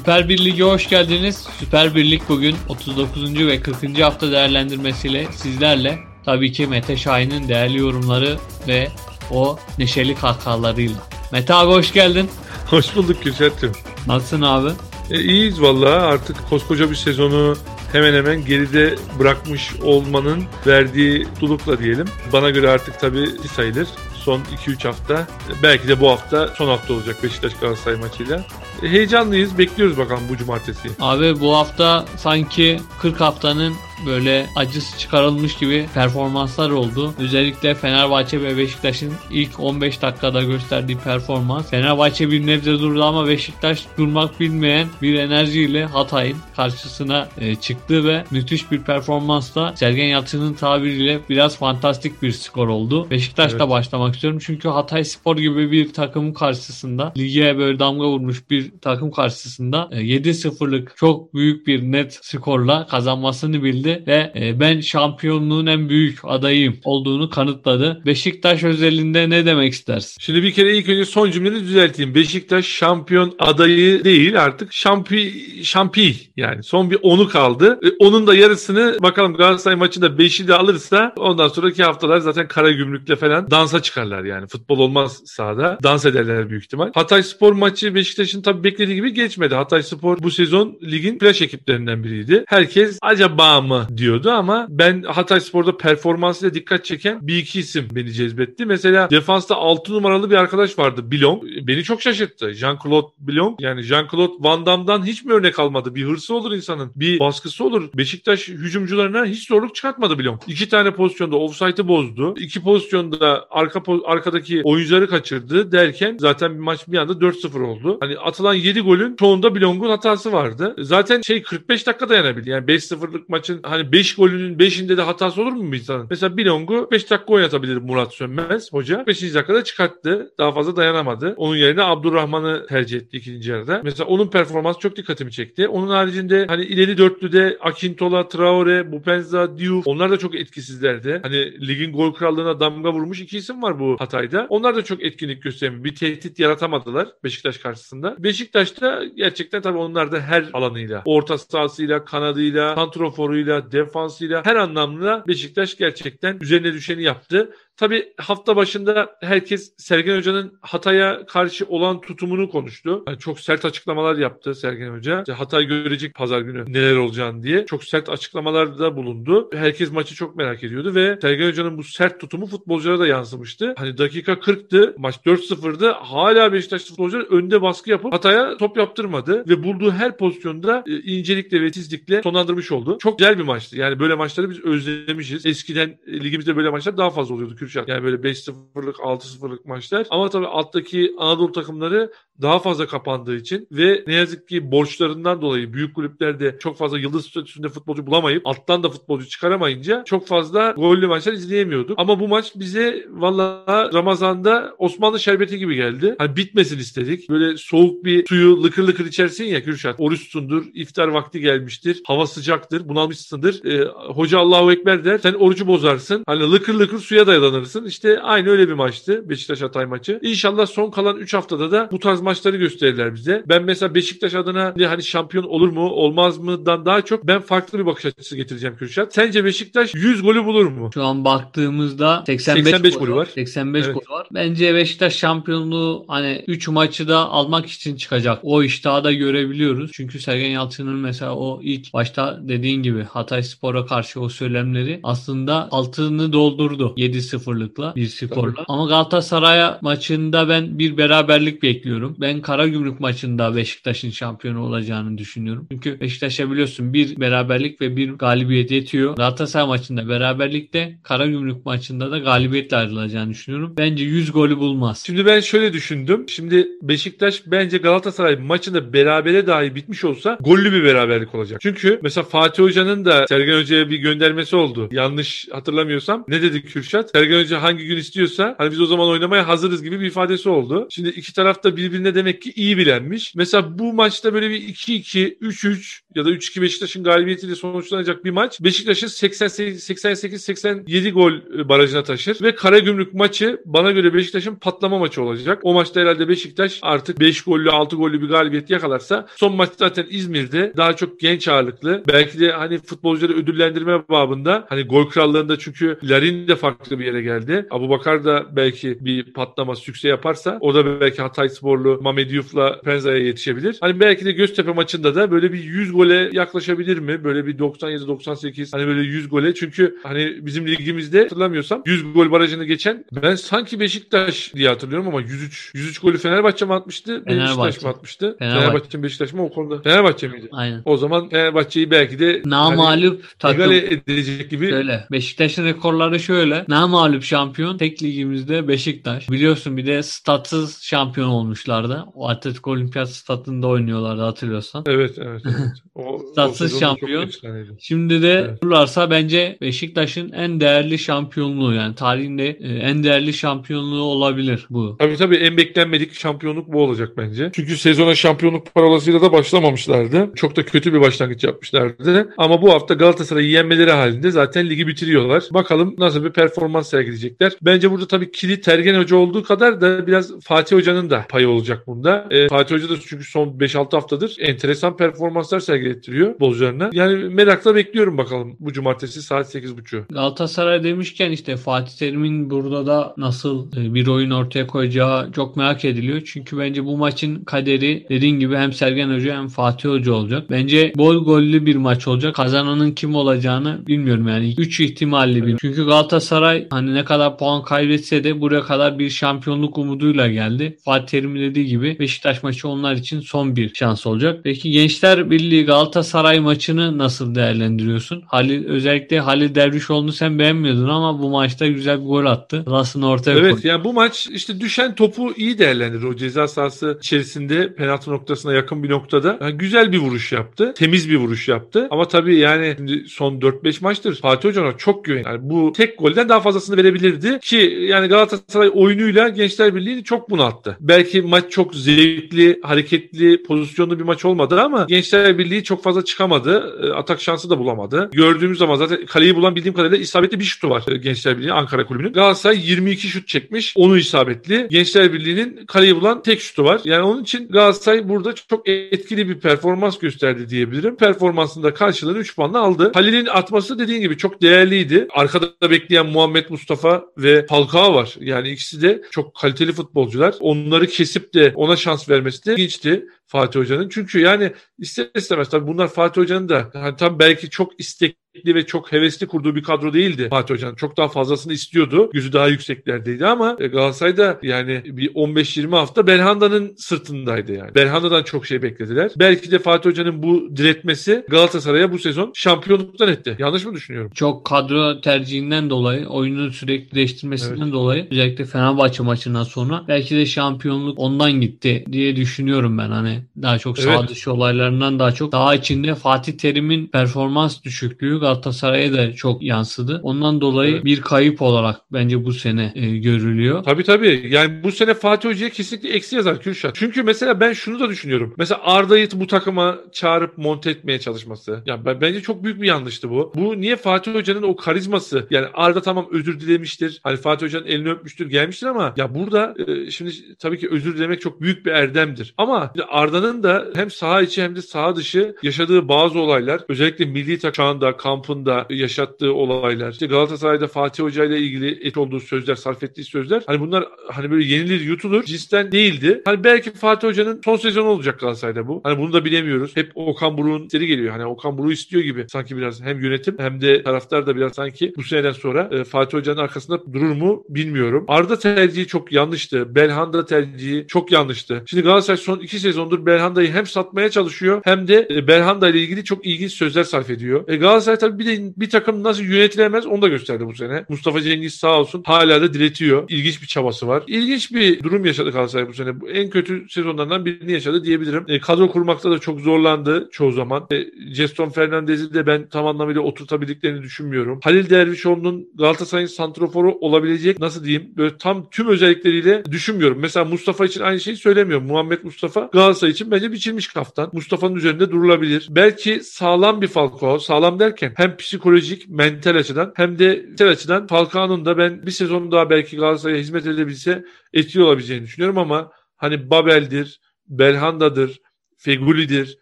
Süper Bir Lig'e hoş geldiniz. Süper Bir Lig bugün 39. ve 40. hafta değerlendirmesiyle sizlerle tabii ki Mete Şahin'in değerli yorumları ve o neşeli kahkahalarıyla. Mete abi hoş geldin. Hoş bulduk Kürşat'cığım. Nasılsın abi? E, iyiyiz vallahi artık koskoca bir sezonu hemen hemen geride bırakmış olmanın verdiği mutlulukla diyelim. Bana göre artık tabii sayılır son 2-3 hafta. Belki de bu hafta son hafta olacak Beşiktaş Galatasaray maçıyla. Heyecanlıyız. Bekliyoruz bakalım bu cumartesi. Abi bu hafta sanki 40 haftanın böyle acısı çıkarılmış gibi performanslar oldu. Özellikle Fenerbahçe ve Beşiktaş'ın ilk 15 dakikada gösterdiği performans. Fenerbahçe bir nebze durdu ama Beşiktaş durmak bilmeyen bir enerjiyle Hatay'ın karşısına e, çıktı ve müthiş bir performansla Sergen Yalçın'ın tabiriyle biraz fantastik bir skor oldu. Beşiktaş'ta evet. başlamak istiyorum çünkü Hatay Spor gibi bir takım karşısında lige böyle damga vurmuş bir takım karşısında e, 7-0'lık çok büyük bir net skorla kazanmasını bildi geldi ve e, ben şampiyonluğun en büyük adayım olduğunu kanıtladı. Beşiktaş özelinde ne demek istersin? Şimdi bir kere ilk önce son cümleni düzelteyim. Beşiktaş şampiyon adayı değil artık şampi şampi yani son bir onu kaldı. E, onun da yarısını bakalım Galatasaray maçında 5'i de alırsa ondan sonraki haftalar zaten kara gümrükle falan dansa çıkarlar yani. Futbol olmaz sahada. Dans ederler büyük ihtimal. Hatay Spor maçı Beşiktaş'ın tabii beklediği gibi geçmedi. Hatay Spor bu sezon ligin flash ekiplerinden biriydi. Herkes acaba mı diyordu ama ben Hatay Spor'da performansıyla dikkat çeken bir iki isim beni cezbetti. Mesela defansta 6 numaralı bir arkadaş vardı Bilong. Beni çok şaşırttı. Jean-Claude Bilong. Yani Jean-Claude Van Damme'dan hiç mi örnek almadı? Bir hırsı olur insanın. Bir baskısı olur. Beşiktaş hücumcularına hiç zorluk çıkartmadı Bilong. İki tane pozisyonda offside'ı bozdu. İki pozisyonda arka arkadaki oyuncuları kaçırdı derken zaten bir maç bir anda 4-0 oldu. Hani atılan 7 golün çoğunda Bilong'un hatası vardı. Zaten şey 45 dakika dayanabildi. Yani 5-0'lık maçın hani 5 golünün 5'inde de hatası olur mu bir insanın? Mesela Bilong'u 5 dakika oynatabilir Murat Sönmez hoca. 5. dakikada çıkarttı. Daha fazla dayanamadı. Onun yerine Abdurrahman'ı tercih etti ikinci yarıda. Mesela onun performansı çok dikkatimi çekti. Onun haricinde hani ileri dörtlüde Akintola, Traore, Bupenza, Diouf onlar da çok etkisizlerdi. Hani ligin gol krallığına damga vurmuş iki isim var bu Hatay'da. Onlar da çok etkinlik göstermiyor. Bir tehdit yaratamadılar Beşiktaş karşısında. Beşiktaş'ta gerçekten tabii onlar da her alanıyla, orta sahasıyla, kanadıyla, santroforuyla, defansıyla her anlamda Beşiktaş gerçekten üzerine düşeni yaptı. Tabi hafta başında herkes Sergen Hoca'nın Hatay'a karşı olan tutumunu konuştu. Yani çok sert açıklamalar yaptı Sergen Hoca. İşte Hatay görecek pazar günü neler olacağını diye. Çok sert açıklamalarda bulundu. Herkes maçı çok merak ediyordu ve Sergen Hoca'nın bu sert tutumu futbolculara da yansımıştı. Hani dakika 40'tı. Maç 4-0'dı. Hala Beşiktaş futbolcular önde baskı yapıp Hatay'a top yaptırmadı ve bulduğu her pozisyonda e, incelikle ve tizlikle sonlandırmış oldu. Çok güzel bir maçtı. Yani böyle maçları biz özlemişiz. Eskiden e, ligimizde böyle maçlar daha fazla oluyordu Kürşat. Yani böyle 5-0'lık 6-0'lık maçlar. Ama tabii alttaki Anadolu takımları daha fazla kapandığı için ve ne yazık ki borçlarından dolayı büyük kulüplerde çok fazla yıldız statüsünde futbolcu bulamayıp alttan da futbolcu çıkaramayınca çok fazla gollü maçlar izleyemiyorduk. Ama bu maç bize valla Ramazan'da Osmanlı şerbeti gibi geldi. Hani bitmesin istedik. Böyle soğuk bir suyu lıkır lıkır içersin ya Kürşat. Oruçsundur, iftar vakti gelmiştir, hava sıcaktır, bunalmışsındır. Ee, hoca Allahu Ekber der, sen orucu bozarsın. Hani lıkır lıkır suya dayanırsın. İşte aynı öyle bir maçtı Beşiktaş Hatay maçı. İnşallah son kalan 3 haftada da bu tarz maçları gösterirler bize. Ben mesela Beşiktaş adına hani şampiyon olur mu olmaz mıdan daha çok ben farklı bir bakış açısı getireceğim Kürşat. Sence Beşiktaş 100 golü bulur mu? Şu an baktığımızda 85, 85 golü var. 85 evet. golü var. Bence Beşiktaş şampiyonluğu hani 3 maçı da almak için çıkacak. O iştahı da görebiliyoruz. Çünkü Sergen Yalçın'ın mesela o ilk başta dediğin gibi Hatay Spor'a karşı o söylemleri aslında altını doldurdu 7-0'lıkla bir skorla. Tabii. Ama Galatasaray maçında ben bir beraberlik bekliyorum. Ben Karagümrük maçında Beşiktaş'ın şampiyonu olacağını düşünüyorum. Çünkü Beşiktaş'a biliyorsun bir beraberlik ve bir galibiyet yetiyor. Galatasaray maçında beraberlikte Karagümrük maçında da galibiyetle ayrılacağını düşünüyorum. Bence 100 golü bulmaz. Şimdi ben şöyle düşündüm. Şimdi Beşiktaş bence Galatasaray maçında berabere dahi bitmiş olsa gollü bir beraberlik olacak. Çünkü mesela Fatih Hoca'nın da Sergen Hoca'ya bir göndermesi oldu. Yanlış hatırlamıyorsam. Ne dedi Kürşat? Sergen Hoca hangi gün istiyorsa hani biz o zaman oynamaya hazırız gibi bir ifadesi oldu. Şimdi iki taraf da birbirine demek ki iyi bilenmiş. Mesela bu maçta böyle bir 2-2, 3-3 ya da 3-2 Beşiktaş'ın galibiyetiyle sonuçlanacak bir maç. Beşiktaş'ı 88-87 gol e, barajına taşır ve Karagümrük maçı bana göre Beşiktaş'ın patlama maçı olacak. O maçta herhalde Beşiktaş artık 5 gollü 6 gollü bir galibiyet yakalarsa son maç zaten İzmir'de daha çok genç ağırlıklı. Belki de hani futbolcuları ödüllendirme babında hani gol krallığında çünkü Larin de farklı bir yere geldi. Abu Bakar da belki bir patlama sükse yaparsa o da belki Hatay Sporlu Yuf'la Penza'ya yetişebilir. Hani belki de Göztepe maçında da böyle bir 100 gole yaklaşabilir mi? Böyle bir 97-98 hani böyle 100 gole çünkü hani bizim ligimizde hatırlamıyorsam 100 gol barajını geçen ben sanki Beşiktaş diye hatırlıyorum ama 103 103 golü Fenerbahçe mi atmıştı? Fenerbahçe. Beşiktaş mı atmıştı? Fenerbahçe. Fenerbahçe mi Beşiktaş mı o konuda? Fenerbahçe miydi? Aynen. O zaman Fenerbahçe'yi belki de hani Namalup takım. egale edecek gibi Şöyle. Beşiktaş'ın rekorları şöyle. Namalup şampiyon tek ligimizde Beşiktaş. Biliyorsun bir de statsız şampiyon olmuşlardı. O Atletico Olimpiyat statında oynuyorlardı hatırlıyorsan. Evet evet evet. O, Statsız o şampiyon. Şimdi de Evet. olurlarsa bence Beşiktaş'ın en değerli şampiyonluğu yani tarihinde e, en değerli şampiyonluğu olabilir bu. Tabii tabii en beklenmedik şampiyonluk bu olacak bence. Çünkü sezona şampiyonluk parolasıyla da başlamamışlardı. Çok da kötü bir başlangıç yapmışlardı. Ama bu hafta Galatasaray'ı yenmeleri halinde zaten ligi bitiriyorlar. Bakalım nasıl bir performans sergileyecekler. Bence burada tabii kilit Tergen Hoca olduğu kadar da biraz Fatih Hoca'nın da payı olacak bunda. Ee, Fatih Hoca da çünkü son 5-6 haftadır enteresan performanslar sergilettiriyor futbolcularına. Yani merakla bekliyorum bakalım bu cumartesi saat 8.30. Galatasaray demişken işte Fatih Terim'in burada da nasıl e, bir oyun ortaya koyacağı çok merak ediliyor. Çünkü bence bu maçın kaderi dediğin gibi hem Sergen Hoca hem Fatih Hoca olacak. Bence bol gollü bir maç olacak. Kazananın kim olacağını bilmiyorum yani. 3 ihtimalli bir. Çünkü Galatasaray hani ne kadar puan kaybetse de buraya kadar bir şampiyonluk umuduyla geldi. Fatih Terim'in dediği gibi Beşiktaş maçı onlar için son bir şans olacak. Peki Gençler Birliği Galatasaray maçını nasıl değerlendiriyorsun? Halil özellikle Halil Dervişoğlu'nu sen beğenmiyordun ama bu maçta güzel bir gol attı. Rasını ortaya Evet koydu. yani bu maç işte düşen topu iyi değerlendirdi. O ceza sahası içerisinde penaltı noktasına yakın bir noktada. Yani güzel bir vuruş yaptı. Temiz bir vuruş yaptı. Ama tabii yani şimdi son 4-5 maçtır Fatih Hoca ona çok güven. Yani bu tek golden daha fazlasını verebilirdi ki yani Galatasaray oyunuyla Gençler Birliği'ni çok bunalttı. Belki maç çok zevkli, hareketli, pozisyonlu bir maç olmadı ama Gençler Birliği çok fazla çıkamadı. E, Atak şansı da bulamadı. Gördüğümüz zaman zaten kaleyi bulan bildiğim kadarıyla isabetli bir şutu var e, Gençler Birliği Ankara Kulübü'nün. Galatasaray 22 şut çekmiş. Onu isabetli. Gençler Birliği'nin kaleyi bulan tek şutu var. Yani onun için Galatasaray burada çok etkili bir performans gösterdi diyebilirim. Performansında karşılığını 3 puanla aldı. Halil'in atması dediğin gibi çok değerliydi. Arkada bekleyen Muhammed Mustafa ve Falcao var. Yani ikisi de çok kaliteli futbolcular. Onları kesip de ona şans vermesi de ilginçti. Fatih Hoca'nın. Çünkü yani ister istemez tabii bunlar Fatih Hoca'nın da hani tam belki çok istekli ve çok hevesli kurduğu bir kadro değildi Fatih Hoca'nın. Çok daha fazlasını istiyordu. Yüzü daha yükseklerdeydi ama e, Galatasaray'da yani bir 15-20 hafta Belhanda'nın sırtındaydı yani. Belhanda'dan çok şey beklediler. Belki de Fatih Hoca'nın bu diretmesi Galatasaray'a bu sezon şampiyonluktan etti. Yanlış mı düşünüyorum? Çok kadro tercihinden dolayı, oyunu sürekli değiştirmesinden dolayı özellikle Fenerbahçe maçından sonra belki de şampiyonluk ondan gitti diye düşünüyorum ben. Hani daha çok sağ Evet. dışı olaylarından daha çok daha içinde Fatih Terim'in performans düşüklüğü Galatasaray'a da çok yansıdı. Ondan dolayı Evet. bir kayıp olarak bence bu sene e, görülüyor. Tabii tabii. Yani bu sene Fatih Hoca'ya kesinlikle eksi yazar Kürşat. Çünkü mesela ben şunu da düşünüyorum. Mesela Arda'yı bu takıma çağırıp monte etmeye çalışması. Ya ben, bence çok büyük bir yanlıştı bu. Bu niye Fatih Hoca'nın o karizması? Yani Arda tamam özür dilemiştir. Hani Fatih Hoca'nın elini öpmüştür, gelmiştir ama ya burada e, şimdi tabii ki özür dilemek çok büyük bir erdemdir. Ama Arda'nın da hem saha içi hem de saha dışı yaşadığı bazı olaylar özellikle milli takım çağında, kampında yaşattığı olaylar. İşte Galatasaray'da Fatih Hoca ile ilgili et olduğu sözler, sarf ettiği sözler. Hani bunlar hani böyle yenilir yutulur cinsten değildi. Hani belki Fatih Hoca'nın son sezonu olacak Galatasaray'da bu. Hani bunu da bilemiyoruz. Hep Okan Buruk'un seri geliyor. Hani Okan Buruk istiyor gibi sanki biraz hem yönetim hem de taraftar da biraz sanki bu seneden sonra e, Fatih Hoca'nın arkasında durur mu bilmiyorum. Arda tercihi çok yanlıştı. Belhanda tercihi çok yanlıştı. Şimdi Galatasaray son iki sezondur Belhanda'yı hem satmaya çalışıyor hem de e, Belhanda ile ilgili çok ilginç sözler sarf ediyor. E, Galatasaray tabii bir de bir takım nasıl yönetilemez onu da gösterdi bu sene. Mustafa Cengiz sağ olsun hala da diretiyor. İlginç bir çabası var. İlginç bir durum yaşadı Galatasaray bu sene. En kötü sezonlardan birini yaşadı diyebilirim. E, kadro kurmakta da çok zorlandı çoğu zaman. E, Jeston Fernandez'i de ben tam anlamıyla oturtabildiklerini düşünmüyorum. Halil Dervişoğlu'nun Galatasaray'ın santroforu olabilecek nasıl diyeyim böyle tam tüm özellikleriyle düşünmüyorum. Mesela Mustafa için aynı şeyi söylemiyorum. Muhammed Mustafa Galatasaray için bence biçilmiş kaftan. Mustafa'nın üzerinde durulabilir. Belki sağlam bir Falcao. Sağlam derken hem psikolojik, mental açıdan hem de mental açıdan Falcao'nun da ben bir sezon daha belki Galatasaray'a hizmet edebilse etkili olabileceğini düşünüyorum ama hani Babel'dir, Belhanda'dır, Feguli'dir,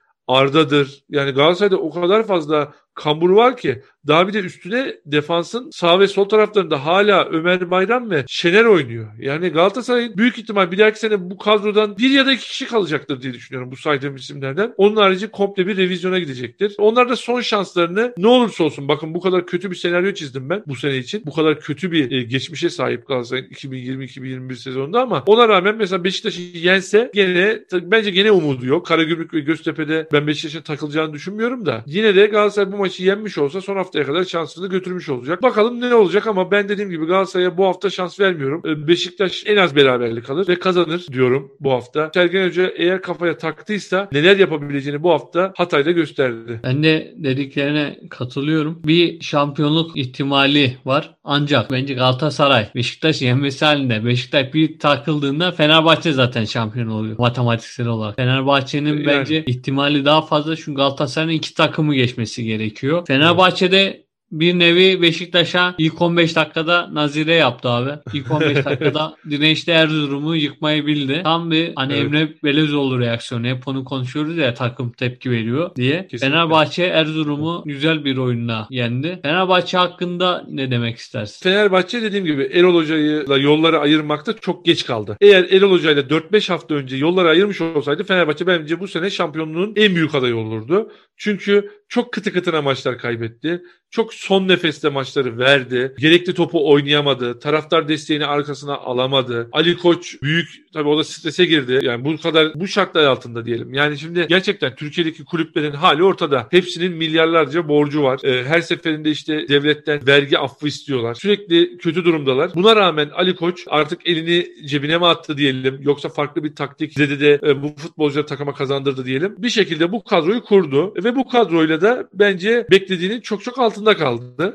Arda'dır. Yani Galatasaray'da o kadar fazla kambur var ki daha bir de üstüne defansın sağ ve sol taraflarında hala Ömer Bayram ve Şener oynuyor. Yani Galatasaray'ın büyük ihtimal bir dahaki sene bu kadrodan bir ya da iki kişi kalacaktır diye düşünüyorum bu saydığım isimlerden. Onun harici komple bir revizyona gidecektir. Onlar da son şanslarını ne olursa olsun bakın bu kadar kötü bir senaryo çizdim ben bu sene için. Bu kadar kötü bir e, geçmişe sahip Galatasaray'ın 2020-2021 sezonunda ama ona rağmen mesela Beşiktaş'ı yense gene bence gene umudu yok. Karagümrük ve Göztepe'de ben Beşiktaş'ın takılacağını düşünmüyorum da yine de Galatasaray bu maçı yenmiş olsa son haftaya kadar şansını götürmüş olacak. Bakalım ne olacak ama ben dediğim gibi Galatasaray'a bu hafta şans vermiyorum. Ee, Beşiktaş en az beraberlik alır ve kazanır diyorum bu hafta. Sergen Hoca eğer kafaya taktıysa neler yapabileceğini bu hafta Hatay'da gösterdi. Ben de dediklerine katılıyorum. Bir şampiyonluk ihtimali var. Ancak bence Galatasaray Beşiktaş yenmesi halinde Beşiktaş bir takıldığında Fenerbahçe zaten şampiyon oluyor matematiksel olarak. Fenerbahçe'nin yani. bence ihtimali daha fazla çünkü Galatasaray'ın iki takımı geçmesi gerekiyor. Fenerbahçe'de bir nevi Beşiktaş'a ilk 15 dakikada nazire yaptı abi. İlk 15 dakikada Dirençli Erzurum'u yıkmayı bildi. Tam bir hani evet. Emre Belezoğlu reaksiyonu. Hep onu konuşuyoruz ya takım tepki veriyor diye. Kesinlikle. Fenerbahçe Erzurum'u güzel bir oyunla yendi. Fenerbahçe hakkında ne demek istersin? Fenerbahçe dediğim gibi Erol Hoca'yla yolları ayırmakta çok geç kaldı. Eğer Erol Hoca'yla 4-5 hafta önce yolları ayırmış olsaydı Fenerbahçe bence bu sene şampiyonluğun en büyük adayı olurdu. Çünkü çok kıtı kıtına maçlar kaybetti. Çok son nefeste maçları verdi. Gerekli topu oynayamadı. Taraftar desteğini arkasına alamadı. Ali Koç büyük tabii o da strese girdi. Yani bu kadar bu şartlar altında diyelim. Yani şimdi gerçekten Türkiye'deki kulüplerin hali ortada. Hepsinin milyarlarca borcu var. Ee, her seferinde işte devletten vergi affı istiyorlar. Sürekli kötü durumdalar. Buna rağmen Ali Koç artık elini cebine mi attı diyelim yoksa farklı bir taktik dedi de e, bu futbolcuları takıma kazandırdı diyelim. Bir şekilde bu kadroyu kurdu ve bu kadroyla da bence beklediğinin çok çok altında kaldı.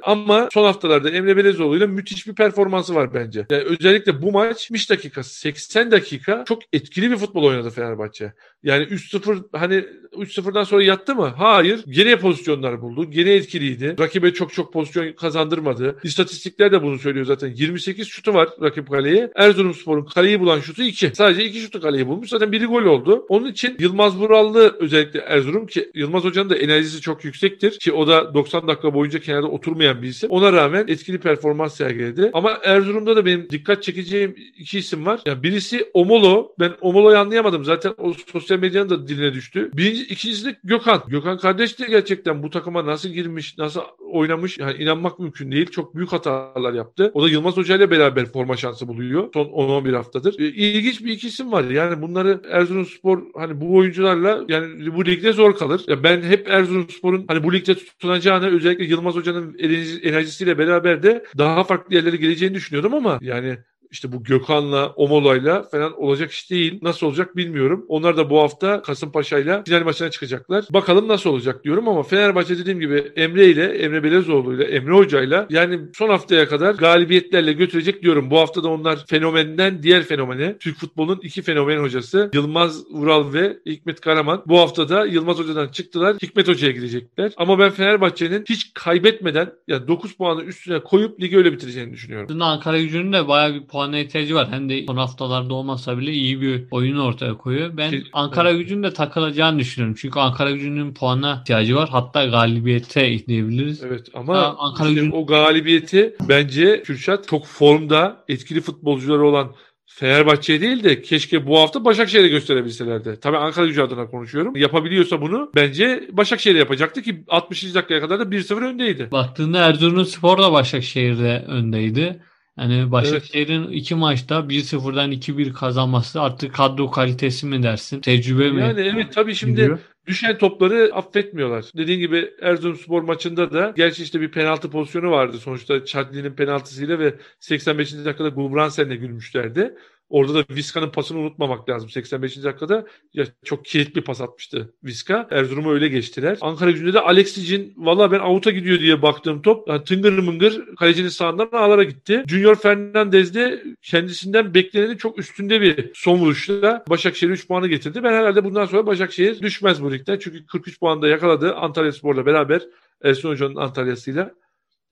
Ama son haftalarda Emre Belezoğlu ile müthiş bir performansı var bence. Yani özellikle bu maç 70 dakika 80 dakika çok etkili bir futbol oynadı Fenerbahçe. Yani 3-0 hani 3-0'dan sonra yattı mı? Hayır. Gene pozisyonlar buldu. Gene etkiliydi. Rakibe çok çok pozisyon kazandırmadı. İstatistikler de bunu söylüyor zaten. 28 şutu var rakip kaleye. Erzurumspor'un kaleyi bulan şutu 2. Sadece 2 şutu kaleyi bulmuş. Zaten biri gol oldu. Onun için Yılmaz Vurallı özellikle Erzurum ki Yılmaz Hoca'nın da enerjisi çok yüksektir. Ki o da 90 dakika boyunca kenarda oturmayan bir isim. Ona rağmen etkili performans sergiledi. Ama Erzurum'da da benim dikkat çekeceğim iki isim var. Yani birisi Omolo. Ben Omolo'yu anlayamadım. Zaten o sosyal medyanın da diline düştü. Birinci, ikincisi de Gökhan. Gökhan kardeş de gerçekten bu takıma nasıl girmiş, nasıl oynamış yani inanmak mümkün değil. Çok büyük hatalar yaptı. O da Yılmaz Hoca ile beraber forma şansı buluyor. Son 10-11 haftadır. E, ilginç bir iki var. Yani bunları Erzurumspor hani bu oyuncularla yani bu ligde zor kalır. Ya ben hep Erzurumspor'un hani bu ligde tutunacağını özellikle Yılmaz Hoca'nın enerjisiyle beraber de daha farklı yerlere geleceğini düşünüyordum ama yani işte bu Gökhan'la, Omola'yla falan olacak iş değil. Nasıl olacak bilmiyorum. Onlar da bu hafta Kasımpaşa'yla final maçına çıkacaklar. Bakalım nasıl olacak diyorum ama Fenerbahçe dediğim gibi Emre ile, Emre Belezoğlu ile, Emre Hoca ile yani son haftaya kadar galibiyetlerle götürecek diyorum. Bu hafta da onlar fenomenden diğer fenomene, Türk futbolunun iki fenomen hocası Yılmaz Vural ve Hikmet Karaman. Bu hafta da Yılmaz Hoca'dan çıktılar. Hikmet Hoca'ya gidecekler. Ama ben Fenerbahçe'nin hiç kaybetmeden yani 9 puanı üstüne koyup ligi öyle bitireceğini düşünüyorum. Ankara gücünün de bayağı bir puan puana ihtiyacı var. Hem de son haftalarda olmasa bile iyi bir oyun ortaya koyuyor. Ben Ankara gücünün de takılacağını düşünüyorum. Çünkü Ankara gücünün puana ihtiyacı var. Hatta galibiyete diyebiliriz. Evet ama ha, Ankara işte gücünün... o galibiyeti bence Kürşat çok formda etkili futbolcuları olan Fenerbahçe değil de keşke bu hafta Başakşehir'e gösterebilselerdi. Tabii Ankara gücü adına konuşuyorum. Yapabiliyorsa bunu bence Başakşehir'e yapacaktı ki 60. dakikaya kadar da 1-0 öndeydi. Baktığında Erzurumspor da Başakşehir'de öndeydi. Yani Başakşehir'in evet. iki maçta 1-0'dan 2-1 kazanması artık kadro kalitesi mi dersin? Tecrübe mi? Yani evet tabii şimdi düşen topları affetmiyorlar. Dediğin gibi Erzurumspor maçında da gerçi işte bir penaltı pozisyonu vardı sonuçta Chadli'nin penaltısıyla ve 85. dakikada Gulbransen'le gülmüşlerdi. Orada da Viska'nın pasını unutmamak lazım. 85. dakikada ya çok kilit bir pas atmıştı Viska. Erzurum'u öyle geçtiler. Ankara gücünde de Alexic'in valla ben avuta gidiyor diye baktığım top yani tıngır mıngır kalecinin sağından ağlara gitti. Junior Fernandez de kendisinden beklenenin çok üstünde bir son vuruşla Başakşehir 3 puanı getirdi. Ben herhalde bundan sonra Başakşehir düşmez bu ligden. Çünkü 43 puanda yakaladı Antalya Spor'la beraber Ersun Hoca'nın Antalya'sıyla.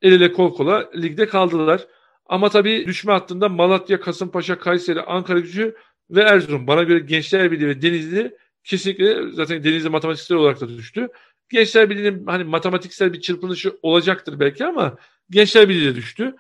El ele kol kola ligde kaldılar. Ama tabii düşme hattında Malatya, Kasımpaşa, Kayseri, Ankara gücü ve Erzurum. Bana göre Gençler Birliği ve Denizli kesinlikle zaten Denizli matematiksel olarak da düştü. Gençler Birliği'nin hani matematiksel bir çırpınışı olacaktır belki ama Gençler Birliği de düştü.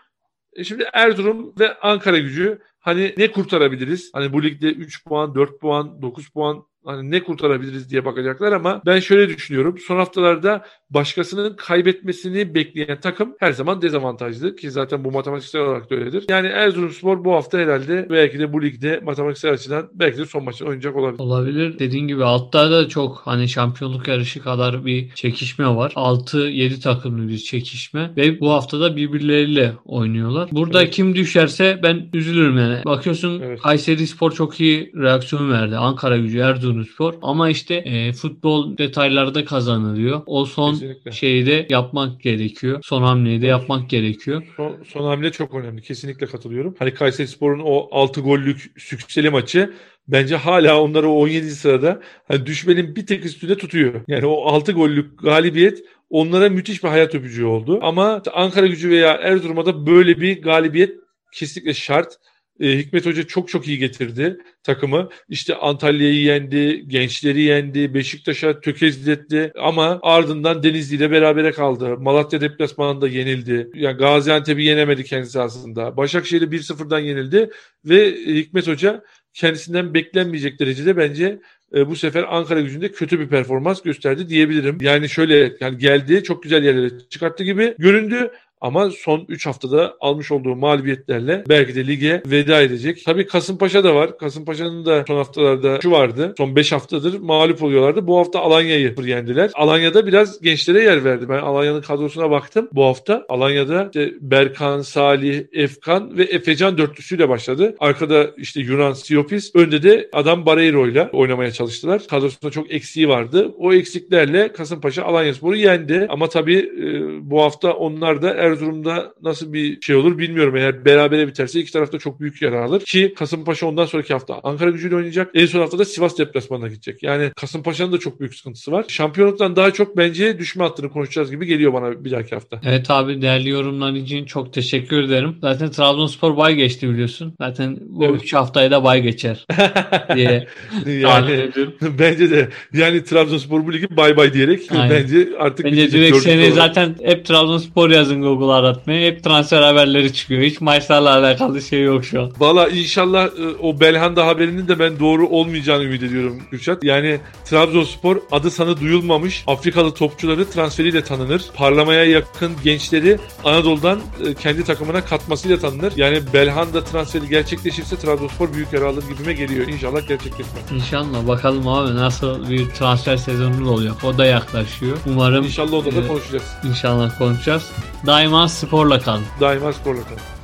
E şimdi Erzurum ve Ankara gücü hani ne kurtarabiliriz? Hani bu ligde 3 puan, 4 puan, 9 puan hani ne kurtarabiliriz diye bakacaklar ama ben şöyle düşünüyorum. Son haftalarda başkasının kaybetmesini bekleyen takım her zaman dezavantajlı ki zaten bu matematiksel olarak da öyledir. Yani Erzurumspor bu hafta herhalde belki de bu ligde matematiksel açıdan belki de son maçını oynayacak olabilir. Olabilir. Dediğin gibi altta da çok hani şampiyonluk yarışı kadar bir çekişme var. 6-7 takımlı bir çekişme ve bu haftada birbirleriyle oynuyorlar. Burada evet. kim düşerse ben üzülürüm yani. Bakıyorsun evet. Kayseri Spor çok iyi reaksiyon verdi. Ankara gücü, Erzurumspor ama işte e, futbol detaylarda kazanılıyor. O son Kesinlikle. şeyi de yapmak gerekiyor. Son hamleyi de yapmak gerekiyor. Son, son hamle çok önemli. Kesinlikle katılıyorum. Hani Kayseri Spor'un o 6 gollük sükseli maçı bence hala onları 17. sırada hani düşmenin bir tek üstünde tutuyor. Yani o 6 gollük galibiyet onlara müthiş bir hayat öpücüğü oldu. Ama Ankara gücü veya Erzurum'a da böyle bir galibiyet kesinlikle şart. E, Hikmet Hoca çok çok iyi getirdi takımı. İşte Antalya'yı yendi, gençleri yendi, Beşiktaş'a tökezletti ama ardından Denizli ile berabere kaldı. Malatya deplasmanında yenildi. Yani Gaziantep'i yenemedi kendisi aslında. Başakşehir'i 1-0'dan yenildi ve Hikmet Hoca kendisinden beklenmeyecek derecede bence e, bu sefer Ankara gücünde kötü bir performans gösterdi diyebilirim. Yani şöyle yani geldi çok güzel yerlere çıkarttı gibi göründü ama son 3 haftada almış olduğu mağlubiyetlerle belki de lige veda edecek. Tabii Kasımpaşa da var. Kasımpaşa'nın da son haftalarda şu vardı. Son 5 haftadır mağlup oluyorlardı. Bu hafta Alanya'yı yendiler. Alanya'da biraz gençlere yer verdi. Ben Alanya'nın kadrosuna baktım bu hafta. Alanya'da işte Berkan, Salih, Efkan ve Efecan dörtlüsüyle başladı. Arkada işte Yunan, Siopis. Önde de adam Barreiro ile oynamaya çalıştılar. Kadrosunda çok eksiği vardı. O eksiklerle Kasımpaşa Alanya Sporu yendi. Ama tabii e, bu hafta onlar da er Erzurum'da nasıl bir şey olur bilmiyorum. Eğer berabere biterse iki tarafta çok büyük yer alır. Ki Kasımpaşa ondan sonraki hafta Ankara gücüyle oynayacak. En son haftada Sivas deplasmanına gidecek. Yani Kasımpaşa'nın da çok büyük sıkıntısı var. Şampiyonluktan daha çok bence düşme hattını konuşacağız gibi geliyor bana bir dahaki hafta. Evet abi değerli yorumlar için çok teşekkür ederim. Zaten Trabzonspor bay geçti biliyorsun. Zaten bu evet. üç haftaya da bay geçer diye yani, bence de yani Trabzonspor bu ligi bay bay diyerek Aynen. bence artık bence direkt seni zaten hep Trabzonspor yazın Google Google aratmaya hep transfer haberleri çıkıyor. Hiç maçlarla alakalı şey yok şu an. Valla inşallah e, o Belhanda haberinin de ben doğru olmayacağını ümit ediyorum Kürşat. Yani Trabzonspor adı sana duyulmamış Afrikalı topçuları transferiyle tanınır. Parlamaya yakın gençleri Anadolu'dan e, kendi takımına katmasıyla tanınır. Yani Belhanda transferi gerçekleşirse Trabzonspor büyük yer alır gibime geliyor. İnşallah gerçekleşmez. İnşallah. Bakalım abi nasıl bir transfer sezonu oluyor. O da yaklaşıyor. Umarım İnşallah o da, da konuşacağız. İnşallah konuşacağız. Daima sporla kalın. Daima sporla kalın.